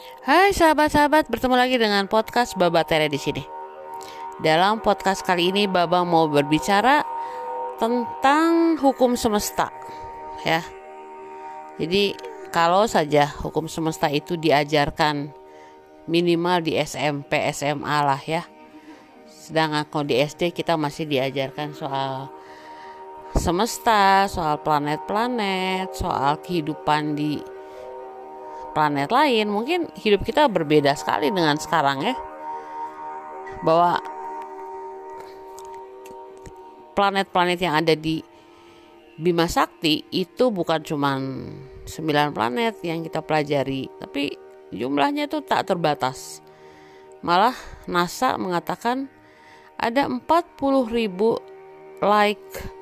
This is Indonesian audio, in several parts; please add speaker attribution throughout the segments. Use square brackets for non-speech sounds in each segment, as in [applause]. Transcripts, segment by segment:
Speaker 1: Hai sahabat-sahabat, bertemu lagi dengan podcast Baba Tere di sini. Dalam podcast kali ini Baba mau berbicara tentang hukum semesta, ya. Jadi kalau saja hukum semesta itu diajarkan minimal di SMP, SMA lah ya. Sedangkan kalau di SD kita masih diajarkan soal semesta, soal planet-planet, soal kehidupan di planet lain mungkin hidup kita berbeda sekali dengan sekarang ya. Bahwa planet-planet yang ada di Bima Sakti itu bukan cuma 9 planet yang kita pelajari tapi jumlahnya itu tak terbatas. Malah NASA mengatakan ada 40 ribu like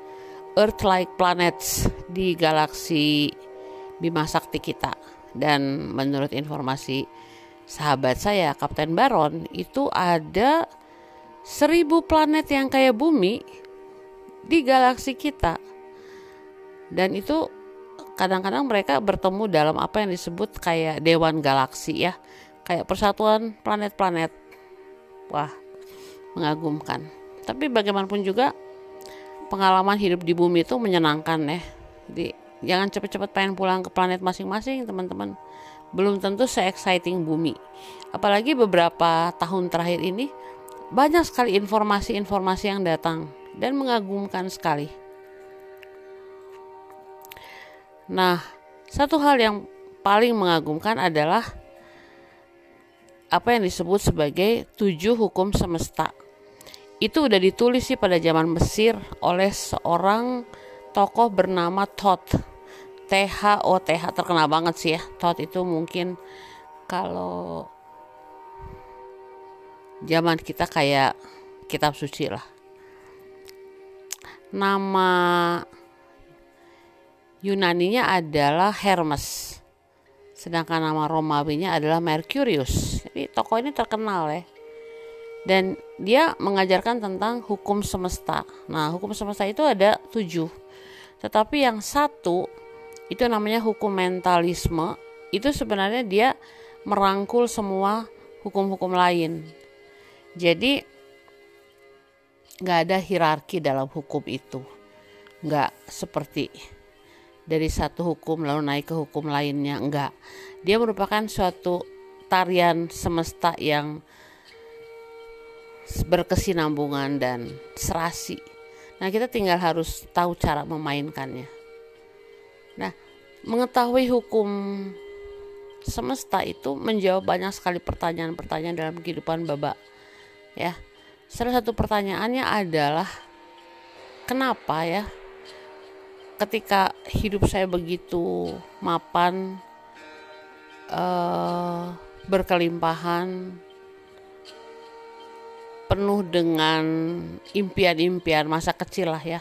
Speaker 1: Earth like planets di galaksi Bima Sakti kita dan menurut informasi sahabat saya Kapten Baron itu ada seribu planet yang kayak bumi di galaksi kita. Dan itu kadang-kadang mereka bertemu dalam apa yang disebut kayak dewan galaksi ya. Kayak persatuan planet-planet. Wah mengagumkan. Tapi bagaimanapun juga pengalaman hidup di bumi itu menyenangkan ya. Jadi jangan cepet-cepet pengen pulang ke planet masing-masing teman-teman. Belum tentu se-exciting bumi. Apalagi beberapa tahun terakhir ini banyak sekali informasi-informasi yang datang dan mengagumkan sekali. Nah satu hal yang paling mengagumkan adalah apa yang disebut sebagai tujuh hukum semesta. Itu udah ditulis sih pada zaman Mesir oleh seorang tokoh bernama Thoth. TH oh TH terkenal banget sih ya. Thoth itu mungkin kalau zaman kita kayak kitab suci lah. Nama Yunaninya adalah Hermes. Sedangkan nama Romawinya adalah Mercurius. Jadi tokoh ini terkenal ya. Dan dia mengajarkan tentang hukum semesta. Nah, hukum semesta itu ada tujuh tetapi yang satu itu namanya hukum mentalisme. Itu sebenarnya dia merangkul semua hukum-hukum lain. Jadi nggak ada hierarki dalam hukum itu. Nggak seperti dari satu hukum lalu naik ke hukum lainnya. Enggak. Dia merupakan suatu tarian semesta yang berkesinambungan dan serasi Nah, kita tinggal harus tahu cara memainkannya. Nah, mengetahui hukum semesta itu menjawab banyak sekali pertanyaan-pertanyaan dalam kehidupan Baba. Ya. Salah satu pertanyaannya adalah kenapa ya ketika hidup saya begitu mapan uh, berkelimpahan penuh dengan impian-impian masa kecil lah ya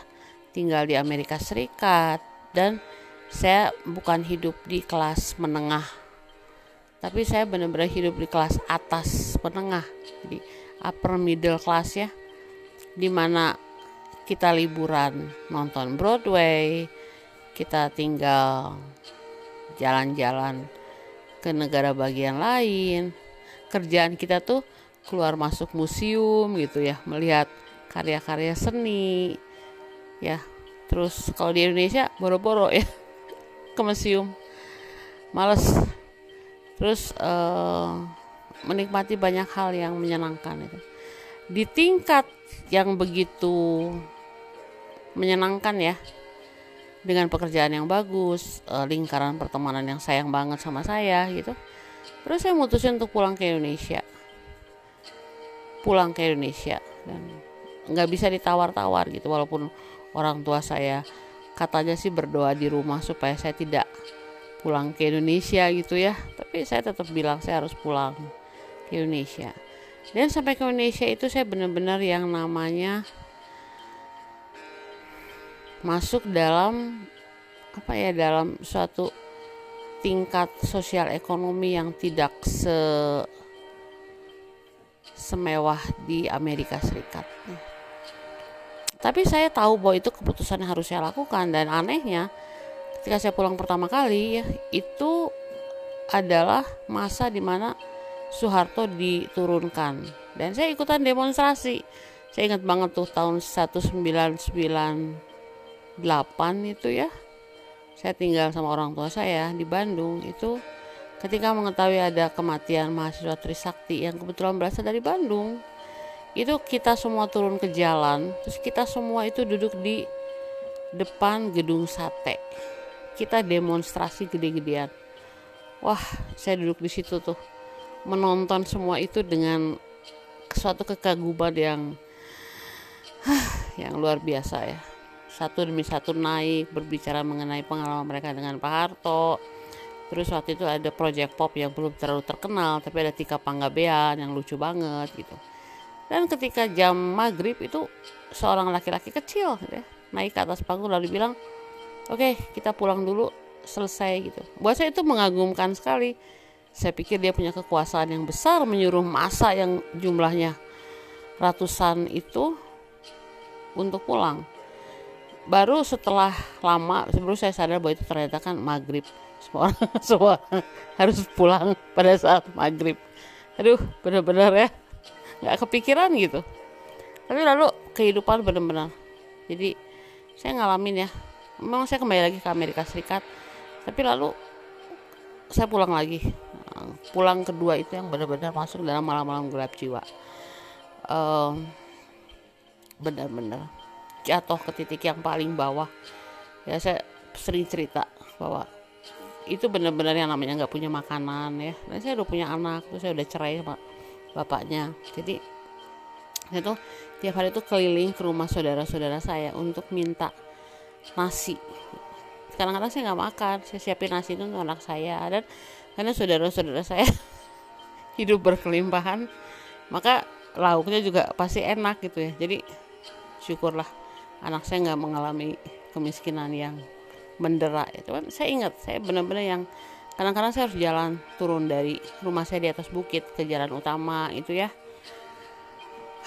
Speaker 1: tinggal di Amerika Serikat dan saya bukan hidup di kelas menengah tapi saya benar-benar hidup di kelas atas menengah. Jadi upper middle class ya di mana kita liburan nonton Broadway kita tinggal jalan-jalan ke negara bagian lain. Kerjaan kita tuh keluar masuk museum gitu ya melihat karya-karya seni ya. Terus kalau di Indonesia boro-boro ya ke museum. Males. Terus uh, menikmati banyak hal yang menyenangkan itu. Di tingkat yang begitu menyenangkan ya dengan pekerjaan yang bagus uh, lingkaran pertemanan yang sayang banget sama saya gitu. Terus saya mutusin untuk pulang ke Indonesia. Pulang ke Indonesia dan nggak bisa ditawar-tawar gitu walaupun orang tua saya katanya sih berdoa di rumah supaya saya tidak pulang ke Indonesia gitu ya tapi saya tetap bilang saya harus pulang ke Indonesia dan sampai ke Indonesia itu saya benar-benar yang namanya masuk dalam apa ya dalam suatu tingkat sosial ekonomi yang tidak se semewah di Amerika Serikat. Tapi saya tahu bahwa itu keputusan yang harus saya lakukan dan anehnya ketika saya pulang pertama kali ya itu adalah masa di mana Soeharto diturunkan. Dan saya ikutan demonstrasi. Saya ingat banget tuh tahun 1998 itu ya. Saya tinggal sama orang tua saya di Bandung. Itu ketika mengetahui ada kematian mahasiswa Trisakti yang kebetulan berasal dari Bandung itu kita semua turun ke jalan terus kita semua itu duduk di depan gedung sate. Kita demonstrasi gede-gedean. Wah saya duduk di situ tuh menonton semua itu dengan suatu kekaguman yang yang luar biasa ya. Satu demi satu naik berbicara mengenai pengalaman mereka dengan Pak Harto. Terus waktu itu ada project pop yang belum terlalu terkenal tapi ada Tika Panggabean yang lucu banget gitu dan ketika jam maghrib itu seorang laki-laki kecil ya, naik ke atas panggung lalu bilang oke okay, kita pulang dulu selesai gitu. Buat saya itu mengagumkan sekali. Saya pikir dia punya kekuasaan yang besar menyuruh masa yang jumlahnya ratusan itu untuk pulang. Baru setelah lama baru saya sadar bahwa itu ternyata kan maghrib. Semua orang [laughs] semua harus pulang pada saat maghrib. Aduh benar-benar ya nggak kepikiran gitu. Tapi lalu kehidupan benar-benar. Jadi saya ngalamin ya. Memang saya kembali lagi ke Amerika Serikat. Tapi lalu saya pulang lagi. Pulang kedua itu yang benar-benar masuk dalam malam-malam gelap jiwa. Um, benar-benar. Jatuh ke titik yang paling bawah. Ya saya sering cerita bahwa itu benar-benar yang namanya nggak punya makanan ya. Dan saya udah punya anak terus saya udah cerai sama bapaknya. Jadi itu tiap hari itu keliling ke rumah saudara-saudara saya untuk minta nasi. Kadang-kadang saya nggak makan saya siapin nasi itu untuk anak saya. Dan karena saudara-saudara saya [laughs] hidup berkelimpahan maka lauknya juga pasti enak gitu ya. Jadi syukurlah anak saya nggak mengalami kemiskinan yang mendera. Itu kan saya ingat saya benar-benar yang kadang-kadang saya harus jalan turun dari rumah saya di atas bukit ke jalan utama itu ya.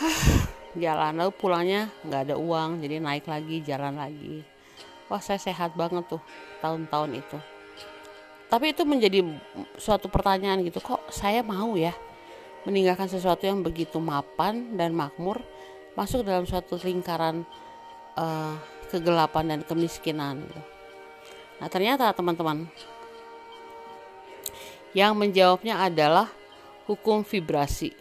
Speaker 1: [sighs] Jalan lalu pulangnya nggak ada uang jadi naik lagi jalan lagi. Wah saya sehat banget tuh tahun-tahun itu. Tapi itu menjadi suatu pertanyaan gitu kok saya mau ya meninggalkan sesuatu yang begitu mapan dan makmur masuk dalam suatu lingkaran uh, kegelapan dan kemiskinan gitu. Nah ternyata teman-teman yang menjawabnya adalah hukum vibrasi.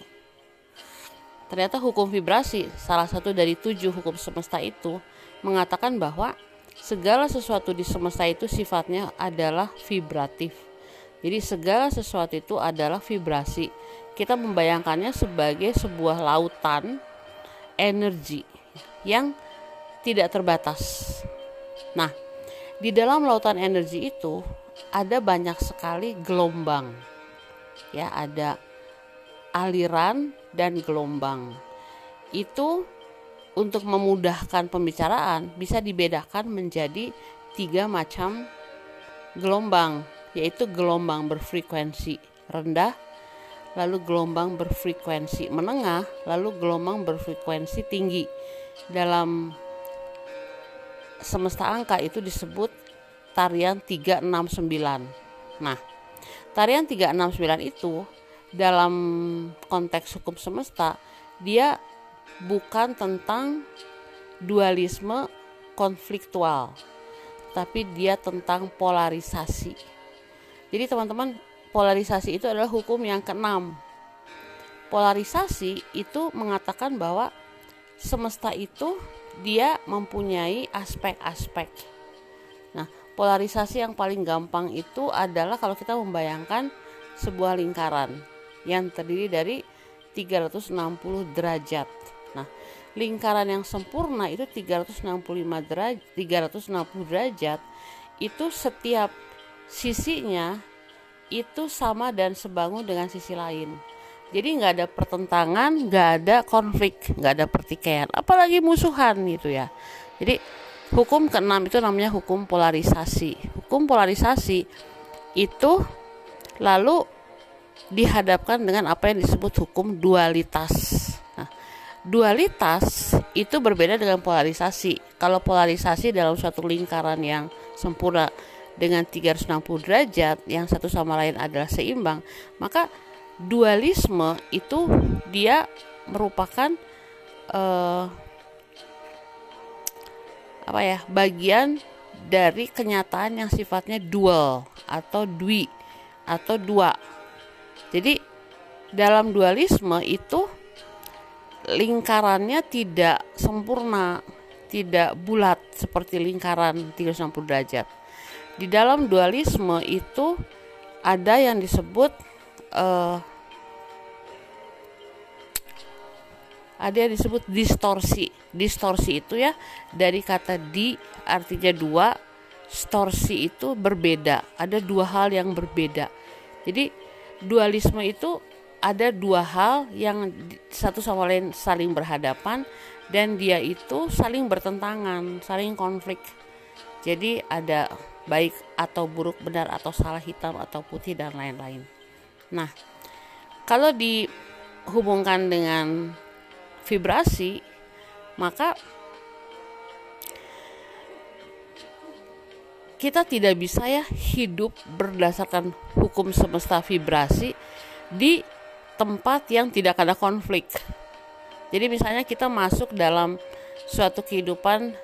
Speaker 1: Ternyata hukum vibrasi, salah satu dari tujuh hukum semesta itu, mengatakan bahwa segala sesuatu di semesta itu sifatnya adalah vibratif. Jadi segala sesuatu itu adalah vibrasi. Kita membayangkannya sebagai sebuah lautan energi yang tidak terbatas. Nah, di dalam lautan energi itu ada banyak sekali gelombang. Ya, ada aliran dan gelombang. Itu untuk memudahkan pembicaraan bisa dibedakan menjadi tiga macam gelombang, yaitu gelombang berfrekuensi rendah, lalu gelombang berfrekuensi menengah, lalu gelombang berfrekuensi tinggi. Dalam semesta angka itu disebut tarian 369. Nah, tarian 369 itu dalam konteks hukum semesta dia bukan tentang dualisme konfliktual, tapi dia tentang polarisasi. Jadi teman-teman, polarisasi itu adalah hukum yang keenam. Polarisasi itu mengatakan bahwa semesta itu dia mempunyai aspek-aspek. Polarisasi yang paling gampang itu adalah kalau kita membayangkan sebuah lingkaran yang terdiri dari 360 derajat. Nah, lingkaran yang sempurna itu 365 derajat, 360 derajat itu setiap sisinya itu sama dan sebangun dengan sisi lain jadi nggak ada pertentangan nggak ada konflik nggak ada pertikaian apalagi musuhan gitu ya jadi hukum keenam itu namanya hukum polarisasi. Hukum polarisasi itu lalu dihadapkan dengan apa yang disebut hukum dualitas. Nah, dualitas itu berbeda dengan polarisasi. Kalau polarisasi dalam suatu lingkaran yang sempurna dengan 360 derajat yang satu sama lain adalah seimbang maka dualisme itu dia merupakan uh, apa ya bagian dari kenyataan yang sifatnya dual atau dwi atau dua jadi dalam dualisme itu lingkarannya tidak sempurna, tidak bulat seperti lingkaran 360 derajat. Di dalam dualisme itu ada yang disebut uh, ada yang disebut distorsi. Distorsi itu ya dari kata di artinya dua, storsi itu berbeda. Ada dua hal yang berbeda. Jadi dualisme itu ada dua hal yang satu sama lain saling berhadapan dan dia itu saling bertentangan, saling konflik. Jadi ada baik atau buruk, benar atau salah, hitam atau putih dan lain-lain. Nah, kalau dihubungkan dengan vibrasi, maka kita tidak bisa ya hidup berdasarkan hukum semesta vibrasi di tempat yang tidak ada konflik. Jadi misalnya kita masuk dalam suatu kehidupan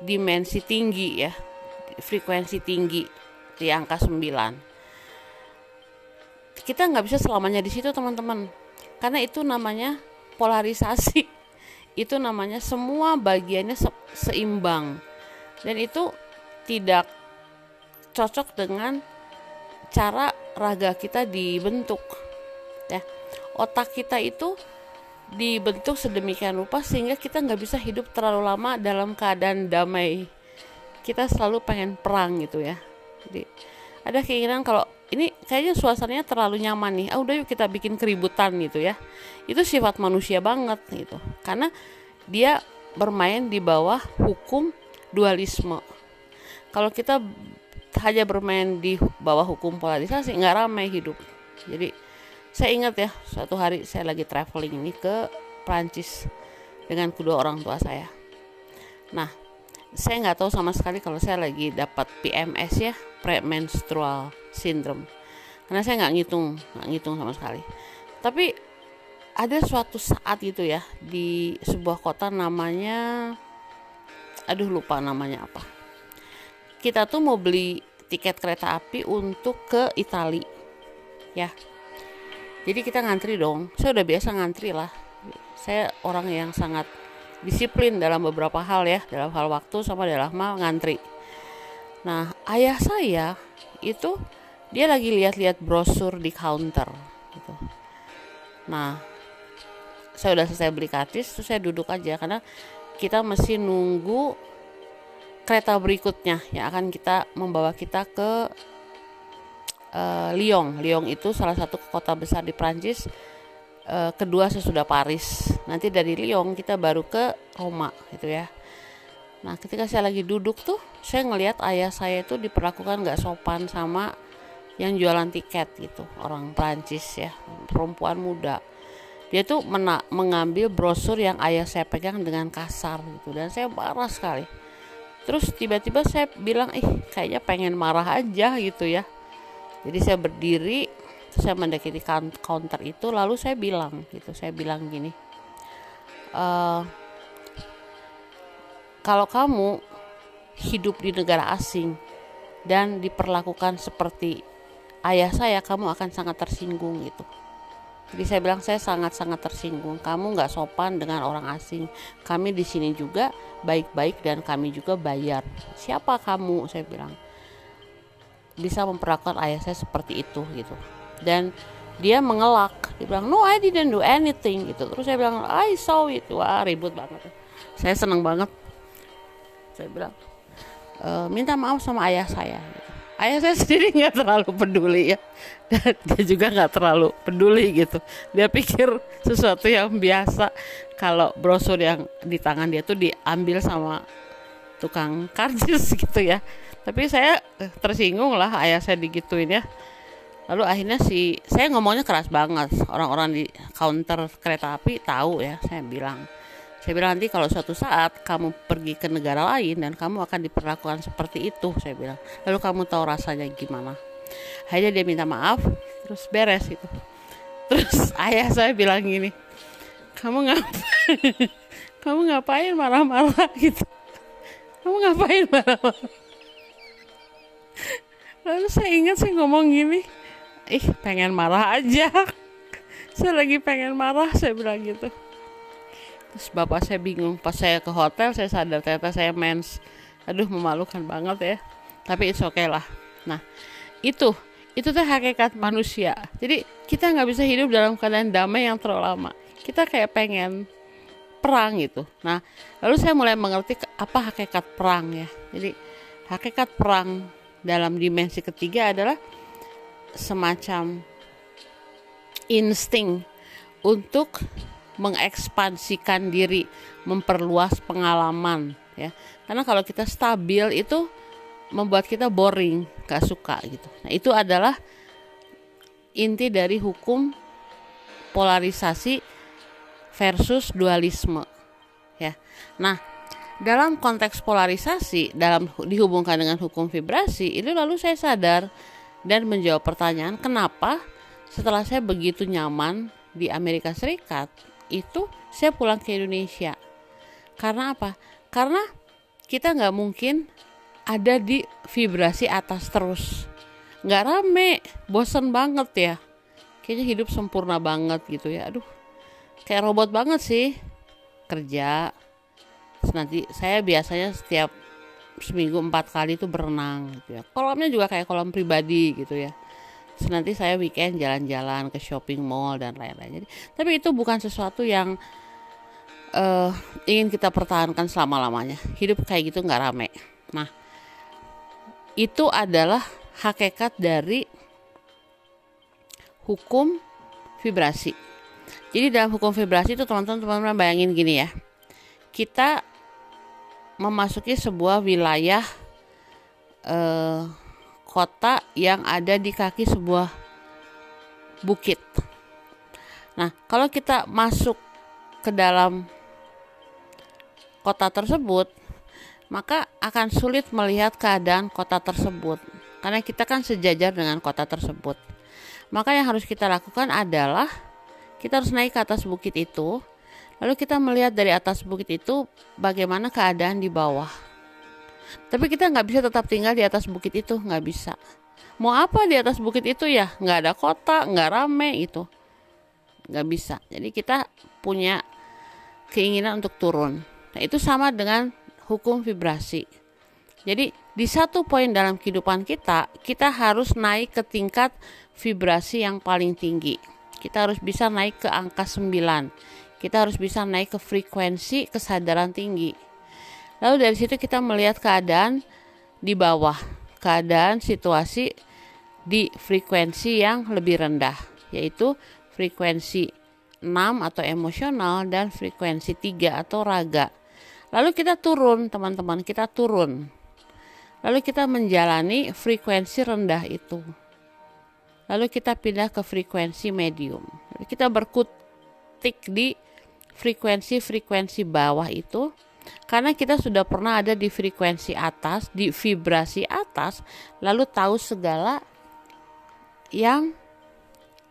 Speaker 1: dimensi tinggi ya, frekuensi tinggi di angka 9. Kita nggak bisa selamanya di situ teman-teman, karena itu namanya polarisasi. [laughs] Itu namanya semua bagiannya se seimbang. Dan itu tidak cocok dengan cara raga kita dibentuk ya. Otak kita itu dibentuk sedemikian rupa sehingga kita nggak bisa hidup terlalu lama dalam keadaan damai. Kita selalu pengen perang gitu ya. Jadi ada keinginan kalau ini kayaknya suasananya terlalu nyaman nih. Ah udah yuk kita bikin keributan gitu ya. Itu sifat manusia banget gitu. Karena dia bermain di bawah hukum dualisme. Kalau kita hanya bermain di bawah hukum polarisasi nggak ramai hidup. Jadi saya ingat ya suatu hari saya lagi traveling ini ke Prancis dengan kedua orang tua saya. Nah saya nggak tahu sama sekali kalau saya lagi dapat PMS ya premenstrual syndrome. Karena saya nggak ngitung nggak ngitung sama sekali. Tapi ada suatu saat gitu ya di sebuah kota namanya aduh lupa namanya apa. Kita tuh mau beli tiket kereta api untuk ke Italia ya. Jadi kita ngantri dong. Saya udah biasa ngantri lah. Saya orang yang sangat disiplin dalam beberapa hal ya dalam hal waktu sama dalam hal ngantri nah ayah saya itu dia lagi lihat-lihat brosur di counter gitu nah saya udah selesai beli kartis terus saya duduk aja karena kita mesti nunggu kereta berikutnya yang akan kita membawa kita ke uh, Lyon. Lyon itu salah satu kota besar di Prancis. Uh, kedua sesudah Paris. Nanti dari Lyon kita baru ke Roma gitu ya. Nah ketika saya lagi duduk tuh, saya ngelihat ayah saya itu diperlakukan nggak sopan sama yang jualan tiket gitu, orang Prancis ya, perempuan muda. Dia tuh mena mengambil brosur yang ayah saya pegang dengan kasar gitu dan saya marah sekali. Terus tiba-tiba saya bilang, ih kayaknya pengen marah aja gitu ya jadi saya berdiri saya mendekati counter itu lalu saya bilang gitu saya bilang gini e, kalau kamu hidup di negara asing dan diperlakukan seperti ayah saya kamu akan sangat tersinggung gitu jadi saya bilang saya sangat-sangat tersinggung. Kamu nggak sopan dengan orang asing. Kami di sini juga baik-baik dan kami juga bayar. Siapa kamu? Saya bilang bisa memperlakukan ayah saya seperti itu gitu dan dia mengelak. Dia bilang no I didn't do anything gitu. Terus saya bilang I saw it. Wah ribut banget. Saya senang banget. Saya bilang e, minta maaf sama ayah saya. Ayah saya [laughs] sendiri nggak terlalu peduli ya. Dan dia juga nggak terlalu peduli gitu. Dia pikir sesuatu yang biasa. Kalau brosur yang di tangan dia tuh diambil sama tukang karcis [laughs] gitu ya. Tapi saya eh, tersinggung lah ayah saya digituin ya lalu akhirnya si saya ngomongnya keras banget orang-orang di counter kereta api tahu ya saya bilang Saya bilang nanti kalau suatu saat kamu pergi ke negara lain dan kamu akan diperlakukan seperti itu, saya bilang. Lalu kamu tahu rasanya gimana? Hanya dia minta maaf, terus beres itu. Terus [laughs] ayah saya bilang gini, kamu ngapain? [laughs] kamu ngapain marah-marah gitu? Kamu ngapain marah-marah? Lalu saya ingat saya ngomong gini, ih pengen marah aja. [laughs] saya lagi pengen marah, saya bilang gitu. Terus bapak saya bingung pas saya ke hotel saya sadar ternyata saya mens. Aduh memalukan banget ya. Tapi it's okay lah. Nah itu itu tuh hakikat manusia. Jadi kita nggak bisa hidup dalam keadaan damai yang terlalu lama kita kayak pengen perang gitu. Nah lalu saya mulai mengerti apa hakikat perang ya. Jadi hakikat perang dalam dimensi ketiga adalah semacam insting untuk mengekspansikan diri, memperluas pengalaman ya. Karena kalau kita stabil itu membuat kita boring, gak suka gitu. Nah, itu adalah inti dari hukum polarisasi versus dualisme ya. Nah, dalam konteks polarisasi dalam dihubungkan dengan hukum vibrasi itu lalu saya sadar dan menjawab pertanyaan kenapa setelah saya begitu nyaman di Amerika Serikat itu saya pulang ke Indonesia. Karena apa? Karena kita nggak mungkin ada di vibrasi atas terus. Nggak rame, bosen banget ya. Kayaknya hidup sempurna banget gitu ya. Aduh, kayak robot banget sih. Kerja. Nanti saya biasanya setiap seminggu empat kali itu berenang gitu ya. Kolamnya juga kayak kolam pribadi gitu ya nanti saya weekend jalan-jalan ke shopping mall dan lain-lain. Tapi itu bukan sesuatu yang uh, ingin kita pertahankan selama-lamanya. Hidup kayak gitu nggak rame. Nah, itu adalah hakikat dari hukum vibrasi. Jadi dalam hukum vibrasi itu teman-teman bayangin gini ya. Kita memasuki sebuah wilayah uh, kota yang ada di kaki sebuah bukit. Nah, kalau kita masuk ke dalam kota tersebut, maka akan sulit melihat keadaan kota tersebut karena kita kan sejajar dengan kota tersebut. Maka yang harus kita lakukan adalah kita harus naik ke atas bukit itu, lalu kita melihat dari atas bukit itu bagaimana keadaan di bawah. Tapi kita nggak bisa tetap tinggal di atas bukit itu nggak bisa. Mau apa di atas bukit itu ya? Nggak ada kota nggak rame itu. Nggak bisa. Jadi kita punya keinginan untuk turun. Nah itu sama dengan hukum vibrasi. Jadi di satu poin dalam kehidupan kita kita harus naik ke tingkat vibrasi yang paling tinggi. Kita harus bisa naik ke angka 9 kita harus bisa naik ke frekuensi kesadaran tinggi Lalu dari situ kita melihat keadaan di bawah, keadaan situasi di frekuensi yang lebih rendah, yaitu frekuensi 6 atau emosional dan frekuensi 3 atau raga. Lalu kita turun, teman-teman, kita turun. Lalu kita menjalani frekuensi rendah itu. Lalu kita pindah ke frekuensi medium. Lalu kita berkutik di frekuensi-frekuensi bawah itu karena kita sudah pernah ada di frekuensi atas, di vibrasi atas, lalu tahu segala yang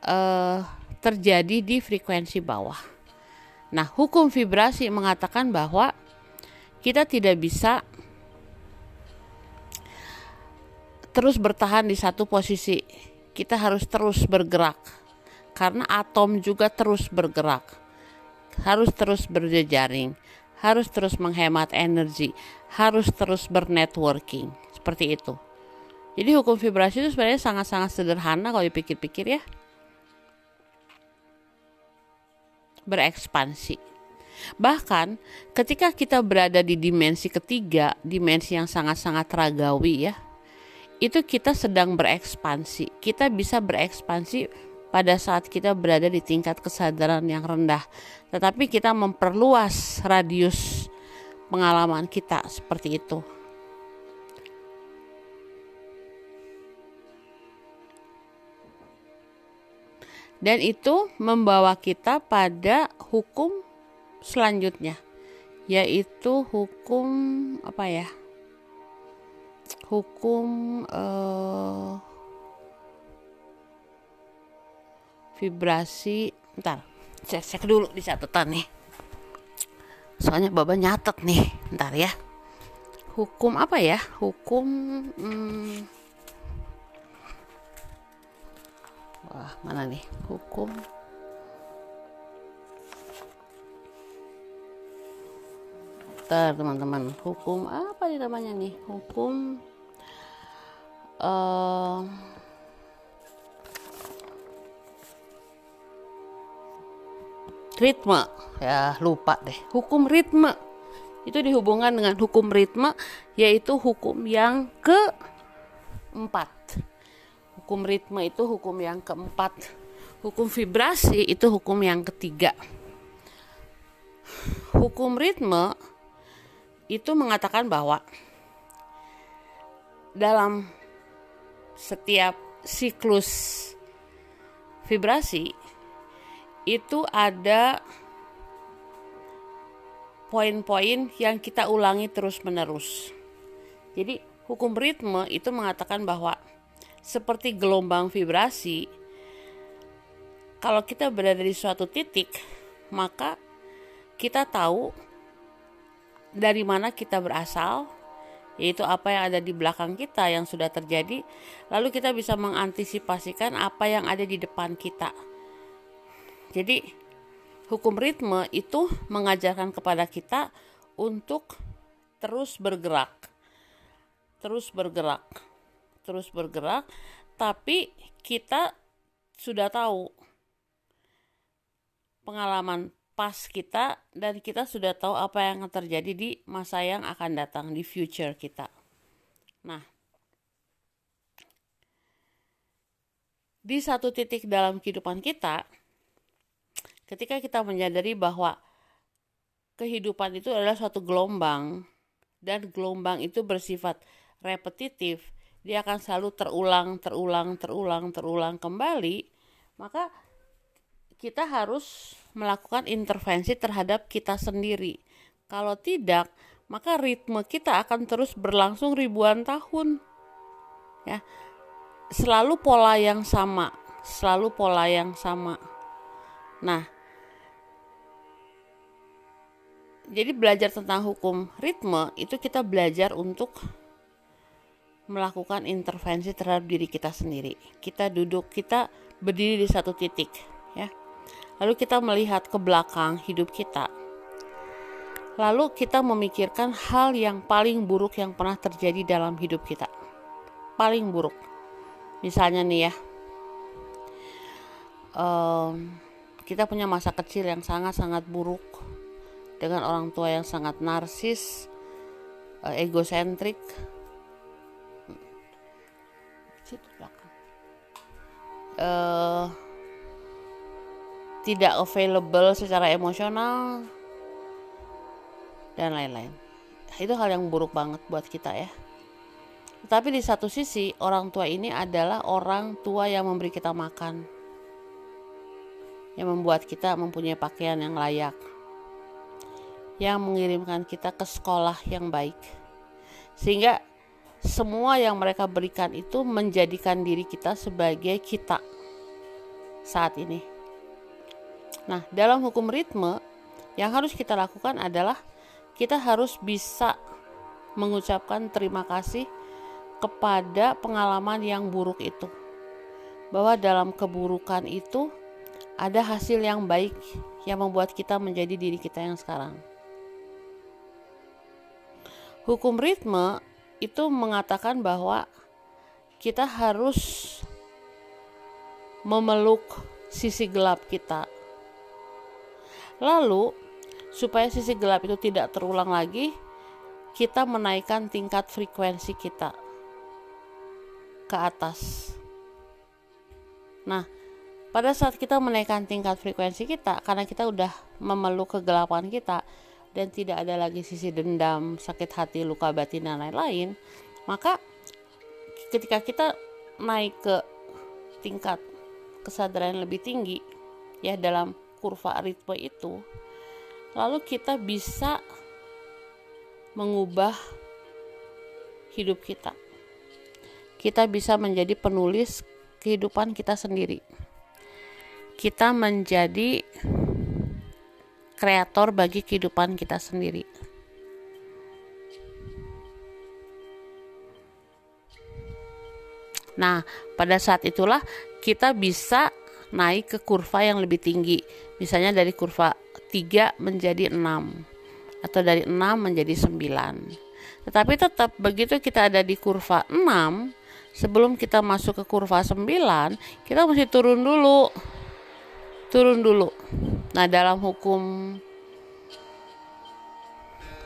Speaker 1: uh, terjadi di frekuensi bawah. Nah, hukum vibrasi mengatakan bahwa kita tidak bisa terus bertahan di satu posisi. Kita harus terus bergerak. Karena atom juga terus bergerak. Harus terus berjejaring harus terus menghemat energi, harus terus bernetworking. Seperti itu. Jadi hukum vibrasi itu sebenarnya sangat-sangat sederhana kalau dipikir-pikir ya. Berekspansi. Bahkan ketika kita berada di dimensi ketiga, dimensi yang sangat-sangat ragawi ya, itu kita sedang berekspansi. Kita bisa berekspansi pada saat kita berada di tingkat kesadaran yang rendah, tetapi kita memperluas radius pengalaman kita seperti itu. Dan itu membawa kita pada hukum selanjutnya, yaitu hukum apa ya hukum uh, vibrasi ntar cek cek dulu di catatan nih. Soalnya baba nyatet nih ntar ya. Hukum apa ya? Hukum hmm, wah mana nih? Hukum. Ntar teman-teman. Hukum apa nih namanya nih? Hukum uh, ritme. Ya lupa deh. Hukum ritme. Itu dihubungkan dengan hukum ritme yaitu hukum yang keempat. Hukum ritme itu hukum yang keempat. Hukum vibrasi itu hukum yang ketiga. Hukum ritme itu mengatakan bahwa dalam setiap siklus vibrasi itu ada poin-poin yang kita ulangi terus-menerus. Jadi, hukum ritme itu mengatakan bahwa seperti gelombang vibrasi, kalau kita berada di suatu titik, maka kita tahu dari mana kita berasal, yaitu apa yang ada di belakang kita yang sudah terjadi, lalu kita bisa mengantisipasikan apa yang ada di depan kita. Jadi hukum ritme itu mengajarkan kepada kita untuk terus bergerak. Terus bergerak. Terus bergerak, tapi kita sudah tahu pengalaman pas kita dan kita sudah tahu apa yang akan terjadi di masa yang akan datang di future kita. Nah, di satu titik dalam kehidupan kita, ketika kita menyadari bahwa kehidupan itu adalah suatu gelombang dan gelombang itu bersifat repetitif, dia akan selalu terulang, terulang, terulang, terulang kembali, maka kita harus melakukan intervensi terhadap kita sendiri. Kalau tidak, maka ritme kita akan terus berlangsung ribuan tahun. Ya. Selalu pola yang sama, selalu pola yang sama. Nah, jadi belajar tentang hukum ritme itu kita belajar untuk melakukan intervensi terhadap diri kita sendiri. Kita duduk, kita berdiri di satu titik, ya. Lalu kita melihat ke belakang hidup kita. Lalu kita memikirkan hal yang paling buruk yang pernah terjadi dalam hidup kita. Paling buruk. Misalnya nih ya. Um, kita punya masa kecil yang sangat-sangat buruk dengan orang tua yang sangat narsis, uh, egosentrik. Uh, tidak available secara emosional dan lain-lain. Itu hal yang buruk banget buat kita ya. Tapi di satu sisi orang tua ini adalah orang tua yang memberi kita makan. Yang membuat kita mempunyai pakaian yang layak yang mengirimkan kita ke sekolah yang baik. Sehingga semua yang mereka berikan itu menjadikan diri kita sebagai kita saat ini. Nah, dalam hukum ritme yang harus kita lakukan adalah kita harus bisa mengucapkan terima kasih kepada pengalaman yang buruk itu. Bahwa dalam keburukan itu ada hasil yang baik yang membuat kita menjadi diri kita yang sekarang. Hukum ritme itu mengatakan bahwa kita harus memeluk sisi gelap kita. Lalu, supaya sisi gelap itu tidak terulang lagi, kita menaikkan tingkat frekuensi kita ke atas. Nah, pada saat kita menaikkan tingkat frekuensi kita, karena kita udah memeluk kegelapan kita, dan tidak ada lagi sisi dendam, sakit hati, luka batin dan lain-lain, maka ketika kita naik ke tingkat kesadaran yang lebih tinggi ya dalam kurva ritme itu, lalu kita bisa mengubah hidup kita. Kita bisa menjadi penulis kehidupan kita sendiri. Kita menjadi kreator bagi kehidupan kita sendiri. Nah, pada saat itulah kita bisa naik ke kurva yang lebih tinggi. Misalnya dari kurva 3 menjadi 6 atau dari 6 menjadi 9. Tetapi tetap begitu kita ada di kurva 6, sebelum kita masuk ke kurva 9, kita mesti turun dulu. Turun dulu. Nah, dalam hukum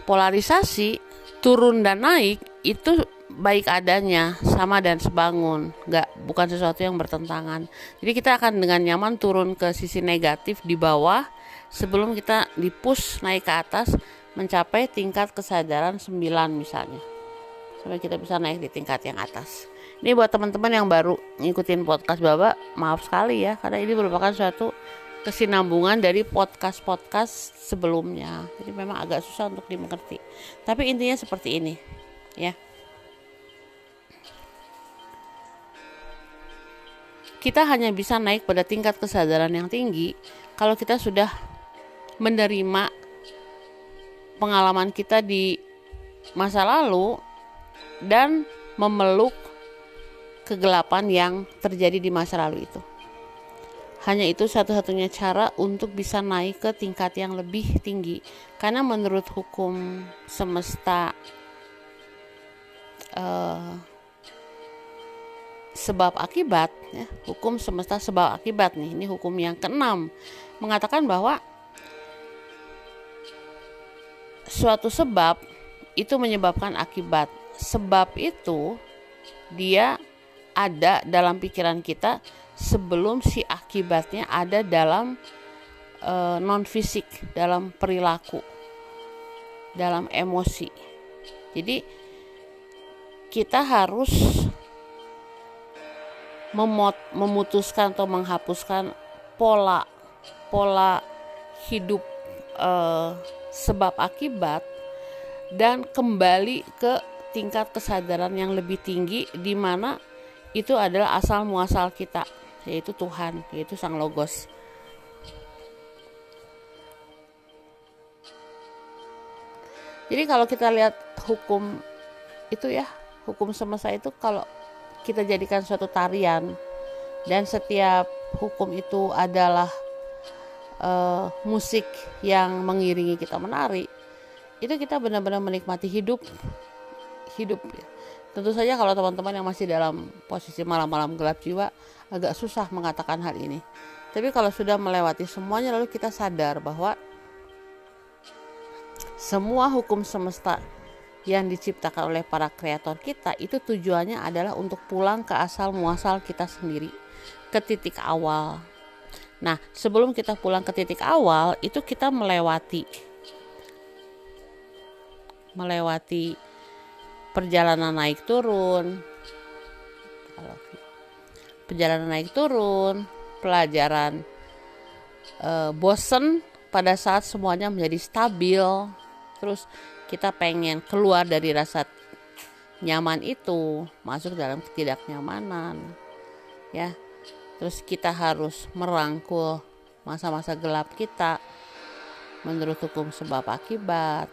Speaker 1: polarisasi, turun dan naik itu baik adanya sama dan sebangun. Nggak bukan sesuatu yang bertentangan. Jadi kita akan dengan nyaman turun ke sisi negatif di bawah sebelum kita dipush naik ke atas mencapai tingkat kesadaran 9 misalnya. Sampai kita bisa naik di tingkat yang atas. Ini buat teman-teman yang baru ngikutin podcast Baba maaf sekali ya karena ini merupakan suatu kesinambungan dari podcast-podcast sebelumnya. Jadi memang agak susah untuk dimengerti. Tapi intinya seperti ini ya. Kita hanya bisa naik pada tingkat kesadaran yang tinggi kalau kita sudah menerima pengalaman kita di masa lalu dan memeluk kegelapan yang terjadi di masa lalu itu. Hanya itu satu-satunya cara untuk bisa naik ke tingkat yang lebih tinggi. Karena menurut hukum semesta uh, sebab akibat ya, hukum semesta sebab akibat nih ini hukum yang keenam mengatakan bahwa suatu sebab itu menyebabkan akibat sebab itu dia ada dalam pikiran kita sebelum si akibatnya ada dalam e, eh, non fisik dalam perilaku dalam emosi. Jadi kita harus memot, memutuskan atau menghapuskan pola pola hidup eh, sebab akibat dan kembali ke tingkat kesadaran yang lebih tinggi di mana itu adalah asal muasal kita yaitu Tuhan yaitu Sang Logos. Jadi kalau kita lihat hukum itu ya, hukum semesta itu kalau kita jadikan suatu tarian dan setiap hukum itu adalah uh, musik yang mengiringi kita menari itu kita benar-benar menikmati hidup hidup tentu saja kalau teman-teman yang masih dalam posisi malam-malam gelap jiwa agak susah mengatakan hal ini tapi kalau sudah melewati semuanya lalu kita sadar bahwa semua hukum semesta yang diciptakan oleh para kreator kita itu tujuannya adalah untuk pulang ke asal muasal kita sendiri ke titik awal. Nah, sebelum kita pulang ke titik awal itu kita melewati melewati perjalanan naik turun. Perjalanan naik turun, pelajaran e, bosen pada saat semuanya menjadi stabil. Terus kita pengen keluar dari rasa nyaman itu masuk dalam ketidaknyamanan ya terus kita harus merangkul masa-masa gelap kita menurut hukum sebab akibat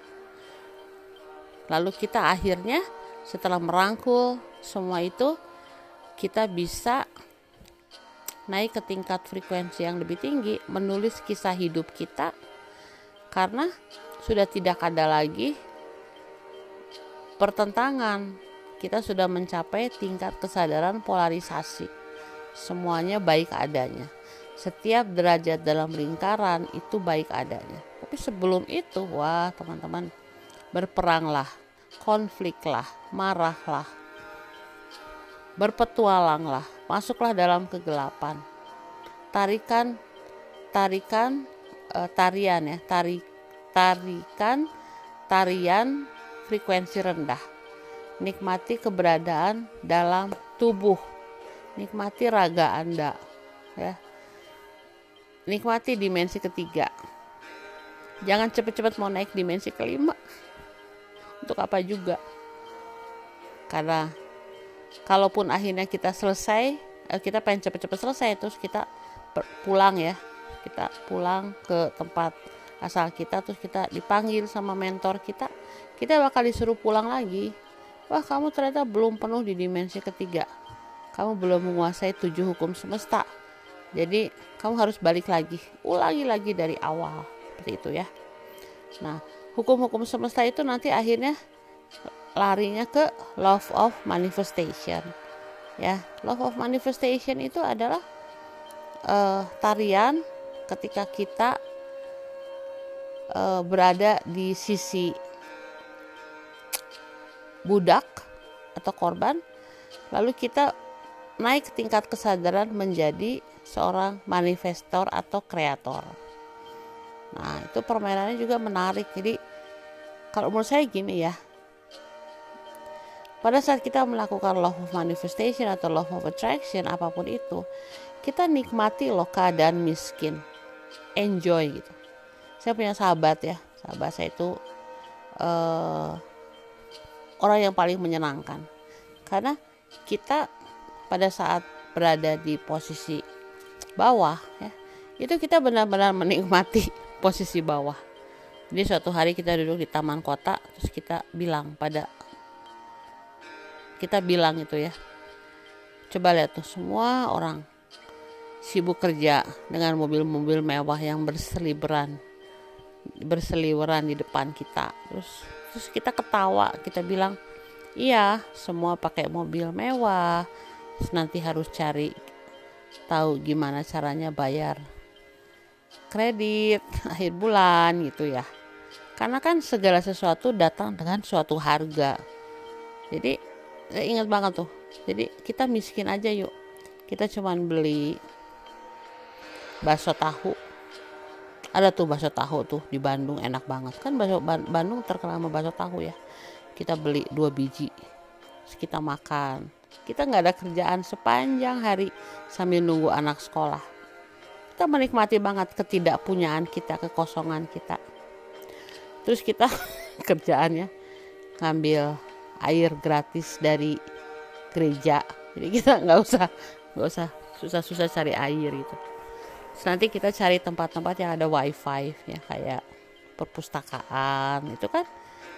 Speaker 1: lalu kita akhirnya setelah merangkul semua itu kita bisa naik ke tingkat frekuensi yang lebih tinggi menulis kisah hidup kita karena sudah tidak ada lagi pertentangan. Kita sudah mencapai tingkat kesadaran polarisasi. Semuanya baik adanya. Setiap derajat dalam lingkaran itu baik adanya. Tapi sebelum itu, wah teman-teman, berperanglah, konfliklah, marahlah, berpetualanglah, masuklah dalam kegelapan. Tarikan, tarikan, uh, tarian ya, tarik, tarikan, tarian frekuensi rendah. Nikmati keberadaan dalam tubuh. Nikmati raga Anda, ya. Nikmati dimensi ketiga. Jangan cepat-cepat mau naik dimensi kelima. Untuk apa juga? Karena kalaupun akhirnya kita selesai eh, kita pengen cepet-cepet selesai terus kita pulang ya. Kita pulang ke tempat asal kita terus kita dipanggil sama mentor kita kita bakal disuruh pulang lagi. Wah kamu ternyata belum penuh di dimensi ketiga. Kamu belum menguasai tujuh hukum semesta. Jadi kamu harus balik lagi. Ulangi lagi dari awal. Seperti itu ya. Nah hukum-hukum semesta itu nanti akhirnya larinya ke love of manifestation. Ya love of manifestation itu adalah uh, tarian ketika kita uh, berada di sisi budak atau korban lalu kita naik tingkat kesadaran menjadi seorang manifestor atau kreator nah itu permainannya juga menarik. Jadi kalau menurut saya gini ya. Pada saat kita melakukan law of manifestation atau law of attraction apa pun itu kita nikmati loh keadaan miskin. Enjoy gitu. Saya punya sahabat ya. Sahabat saya itu uh, orang yang paling menyenangkan. Karena kita pada saat berada di posisi bawah ya itu kita benar-benar menikmati posisi bawah. Jadi suatu hari kita duduk di taman kota terus kita bilang pada kita bilang itu ya coba lihat tuh semua orang sibuk kerja dengan mobil-mobil mewah yang berseliweran berseliweran di depan kita. Terus terus kita ketawa kita bilang iya semua pakai mobil mewah terus nanti harus cari tahu gimana caranya bayar kredit [laughs] akhir bulan gitu ya. Karena kan segala sesuatu datang dengan suatu harga. Jadi saya ingat banget tuh. Jadi kita miskin aja yuk. Kita cuman beli bakso tahu. Ada tuh bakso tahu tuh di Bandung enak banget. Kan bakso Bandung terkenal sama bakso tahu ya. Kita beli dua biji kita makan. Kita nggak ada kerjaan sepanjang hari sambil nunggu anak sekolah kita menikmati banget ketidakpunyaan kita kekosongan kita. Terus kita [laughs] kerjaannya ngambil air gratis dari gereja. Jadi kita nggak usah nggak usah susah-susah cari air gitu. Nanti kita cari tempat-tempat yang ada wifi ya kayak perpustakaan. Itu kan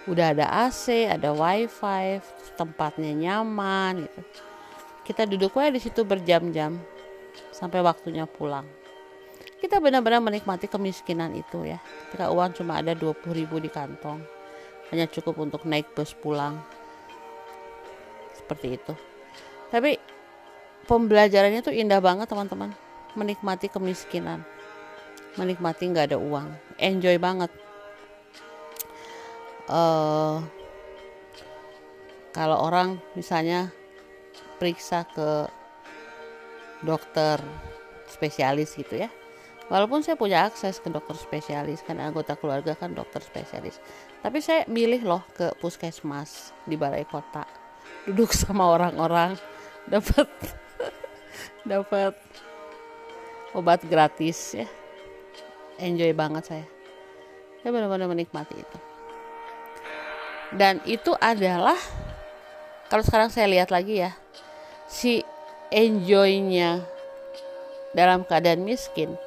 Speaker 1: udah ada AC ada wifi tempatnya nyaman gitu. Kita duduk aja di situ berjam-jam sampai waktunya pulang kita benar-benar menikmati kemiskinan itu ya. Ketika uang cuma ada 20 ribu di kantong. Hanya cukup untuk naik bus pulang. Seperti itu. Tapi pembelajarannya tuh indah banget teman-teman. Menikmati kemiskinan. Menikmati nggak ada uang. Enjoy banget. Uh, kalau orang misalnya periksa ke dokter spesialis gitu ya walaupun saya punya akses ke dokter spesialis kan anggota keluarga kan dokter spesialis. Tapi saya milih loh ke puskesmas di balai kota. Duduk [laughs] sama orang-orang dapat [laughs] dapat obat gratis ya. Enjoy banget saya. Saya benar-benar menikmati itu. Dan itu adalah kalau sekarang saya lihat lagi ya si enjoynya dalam keadaan miskin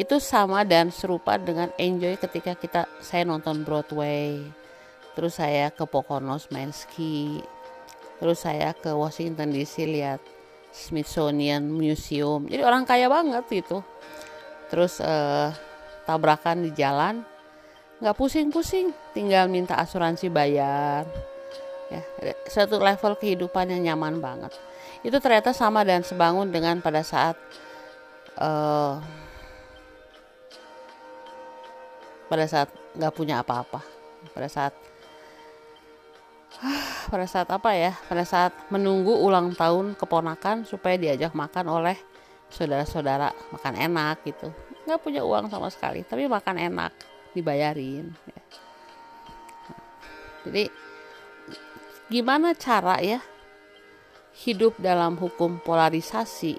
Speaker 1: itu sama dan serupa dengan enjoy ketika kita saya nonton Broadway terus saya ke Poconos main ski terus saya ke Washington DC lihat Smithsonian Museum. Jadi orang kaya banget gitu. Terus uh, tabrakan di jalan nggak pusing-pusing tinggal minta asuransi bayar. Ya satu level kehidupan yang nyaman banget. Itu ternyata sama dan sebangun dengan pada saat uh, pada saat nggak punya apa-apa. Pada saat [sighs] pada saat apa ya? Pada saat menunggu ulang tahun keponakan supaya diajak makan oleh saudara-saudara makan enak gitu. Nggak punya uang sama sekali tapi makan enak dibayarin ya. jadi gimana cara ya hidup dalam hukum polarisasi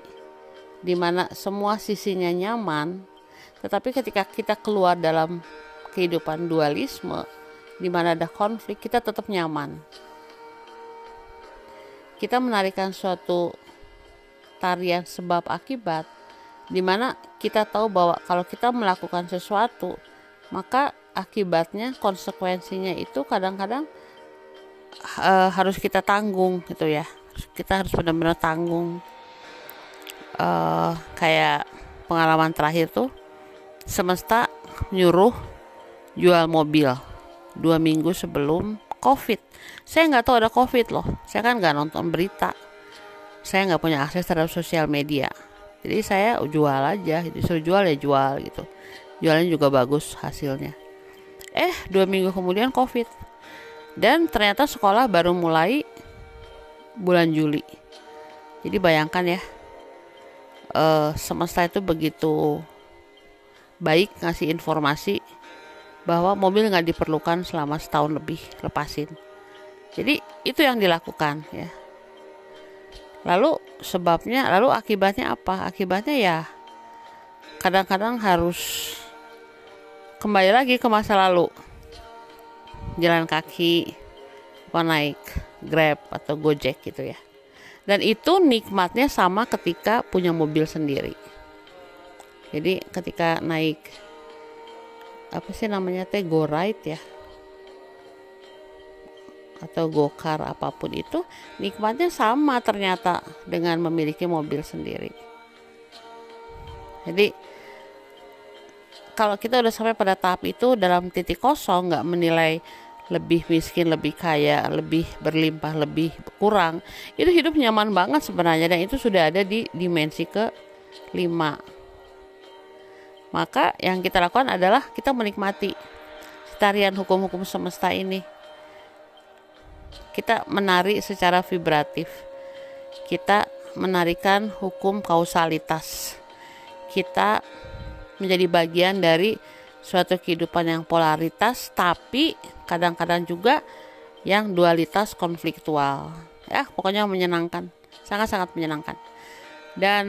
Speaker 1: di mana semua sisinya nyaman tetapi ketika kita keluar dalam kehidupan dualisme di mana ada konflik, kita tetap nyaman. Kita menarikan suatu tarian sebab akibat, di mana kita tahu bahwa kalau kita melakukan sesuatu, maka akibatnya konsekuensinya itu kadang-kadang uh, harus kita tanggung gitu ya. Kita harus benar-benar tanggung. Uh, kayak pengalaman terakhir tuh semesta nyuruh jual mobil dua minggu sebelum covid. Saya nggak tahu ada covid loh. Saya kan nggak nonton berita. Saya nggak punya akses terhadap sosial media. Jadi saya jual aja disuruh jual ya jual gitu. Jualnya juga bagus hasilnya. Eh dua minggu kemudian covid. Dan ternyata sekolah baru mulai bulan Juli. Jadi bayangkan ya uh, semesta itu begitu baik ngasih informasi bahwa mobil nggak diperlukan selama setahun lebih lepasin. Jadi itu yang dilakukan ya. Lalu sebabnya lalu akibatnya apa? Akibatnya ya kadang-kadang harus kembali lagi ke masa lalu. Jalan kaki apa naik grab atau gojek gitu ya. Dan itu nikmatnya sama ketika punya mobil sendiri jadi ketika naik apa sih namanya teh go ride ya atau gokar apa pun itu nikmatnya sama ternyata dengan memiliki mobil sendiri. Jadi kalau kita udah sampai pada tahap itu dalam titik kosong nggak menilai lebih miskin lebih kaya lebih berlimpah lebih kurang itu hidup nyaman banget sebenarnya dan itu sudah ada di dimensi ke lima maka yang kita lakukan adalah kita menikmati tarian hukum-hukum semesta ini. Kita menari secara vibratif. Kita menarikan hukum kausalitas. Kita menjadi bagian dari suatu kehidupan yang polaritas tapi kadang-kadang juga yang dualitas konfliktual. Ya, pokoknya menyenangkan. Sangat-sangat menyenangkan. Dan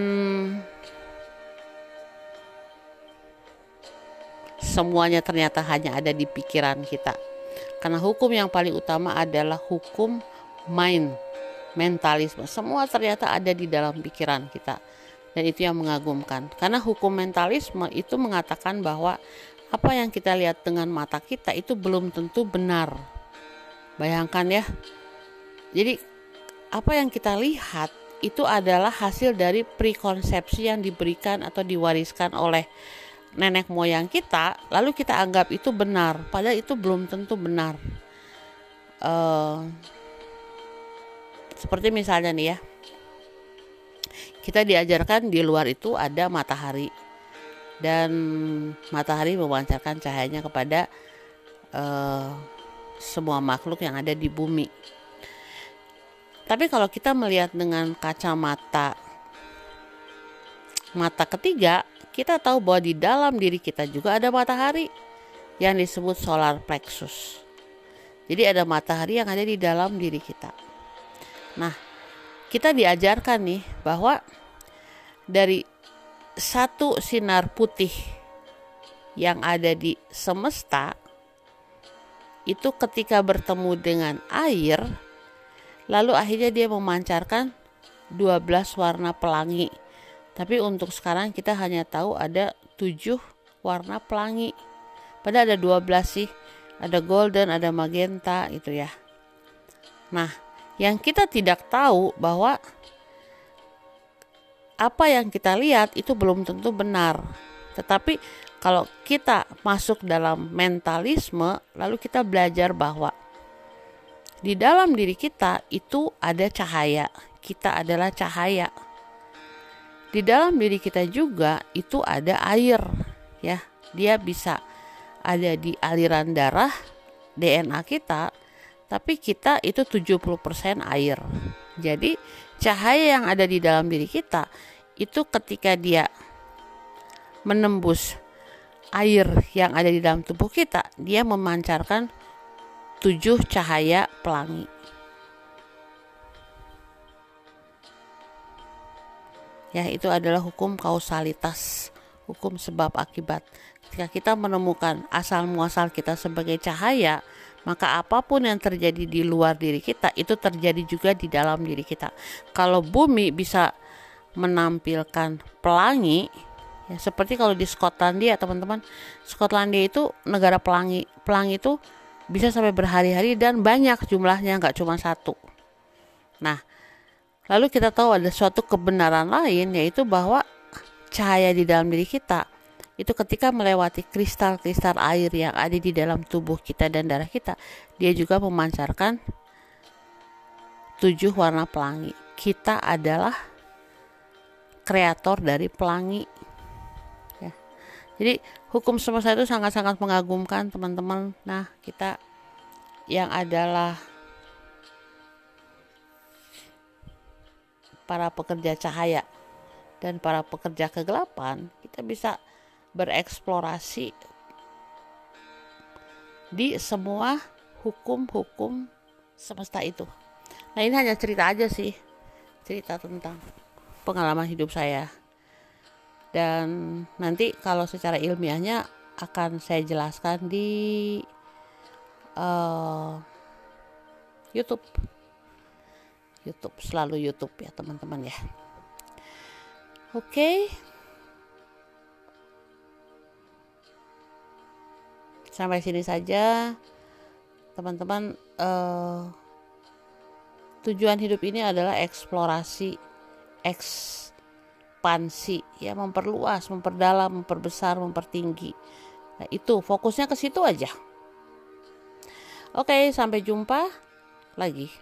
Speaker 1: semuanya ternyata hanya ada di pikiran kita. Karena hukum yang paling utama adalah hukum mind, mentalisme. Semua ternyata ada di dalam pikiran kita. Dan itu yang mengagumkan. Karena hukum mentalisme itu mengatakan bahwa apa yang kita lihat dengan mata kita itu belum tentu benar. Bayangkan ya. Jadi apa yang kita lihat itu adalah hasil dari prekonsepsi yang diberikan atau diwariskan oleh nenek moyang kita, lalu kita anggap itu benar, padahal itu belum tentu benar. Uh, seperti misalnya nih ya, kita diajarkan di luar itu ada matahari dan matahari memancarkan cahayanya kepada uh, semua makhluk yang ada di bumi. Tapi kalau kita melihat dengan kacamata mata ketiga, kita tahu bahwa di dalam diri kita juga ada matahari yang disebut solar plexus. Jadi ada matahari yang ada di dalam diri kita. Nah, kita diajarkan nih bahwa dari satu sinar putih yang ada di semesta itu ketika bertemu dengan air lalu akhirnya dia memancarkan 12 warna pelangi tapi untuk sekarang kita hanya tahu ada tujuh warna pelangi. Padahal ada 12 sih. Ada golden, ada magenta itu ya. Nah, yang kita tidak tahu bahwa apa yang kita lihat itu belum tentu benar. Tetapi kalau kita masuk dalam mentalisme, lalu kita belajar bahwa di dalam diri kita itu ada cahaya. Kita adalah cahaya di dalam diri kita juga itu ada air ya. Dia bisa ada di aliran darah DNA kita tapi kita itu 70% air. Jadi cahaya yang ada di dalam diri kita itu ketika dia menembus air yang ada di dalam tubuh kita dia memancarkan tujuh cahaya pelangi ya itu adalah hukum kausalitas hukum sebab akibat ketika kita menemukan asal muasal kita sebagai cahaya maka apa pun yang terjadi di luar diri kita itu terjadi juga di dalam diri kita. Kalau bumi bisa menampilkan pelangi, ya seperti kalau di Skotlandia teman-teman, Skotlandia itu negara pelangi, pelangi itu bisa sampai berhari-hari dan banyak jumlahnya nggak cuma satu. Nah, lalu kita tahu ada suatu kebenaran lain yaitu bahwa cahaya di dalam diri kita itu ketika melewati kristal-kristal air yang ada di dalam tubuh kita dan darah kita, dia juga memancarkan tujuh warna pelangi. Kita adalah kreator dari pelangi. Ya. Jadi hukum semesta itu sangat-sangat mengagumkan teman-teman. Nah kita yang adalah para pekerja cahaya dan para pekerja kegelapan, kita bisa bereksplorasi di semua hukum-hukum semesta itu. Nah ini hanya cerita aja sih, cerita tentang pengalaman hidup saya. Dan nanti kalau secara ilmiahnya akan saya jelaskan di uh, YouTube. YouTube selalu YouTube ya teman-teman ya. Oke. Okay. sampai sini saja teman-teman uh, tujuan hidup ini adalah eksplorasi ekspansi ya memperluas memperdalam memperbesar mempertinggi nah, itu fokusnya ke situ aja oke sampai jumpa lagi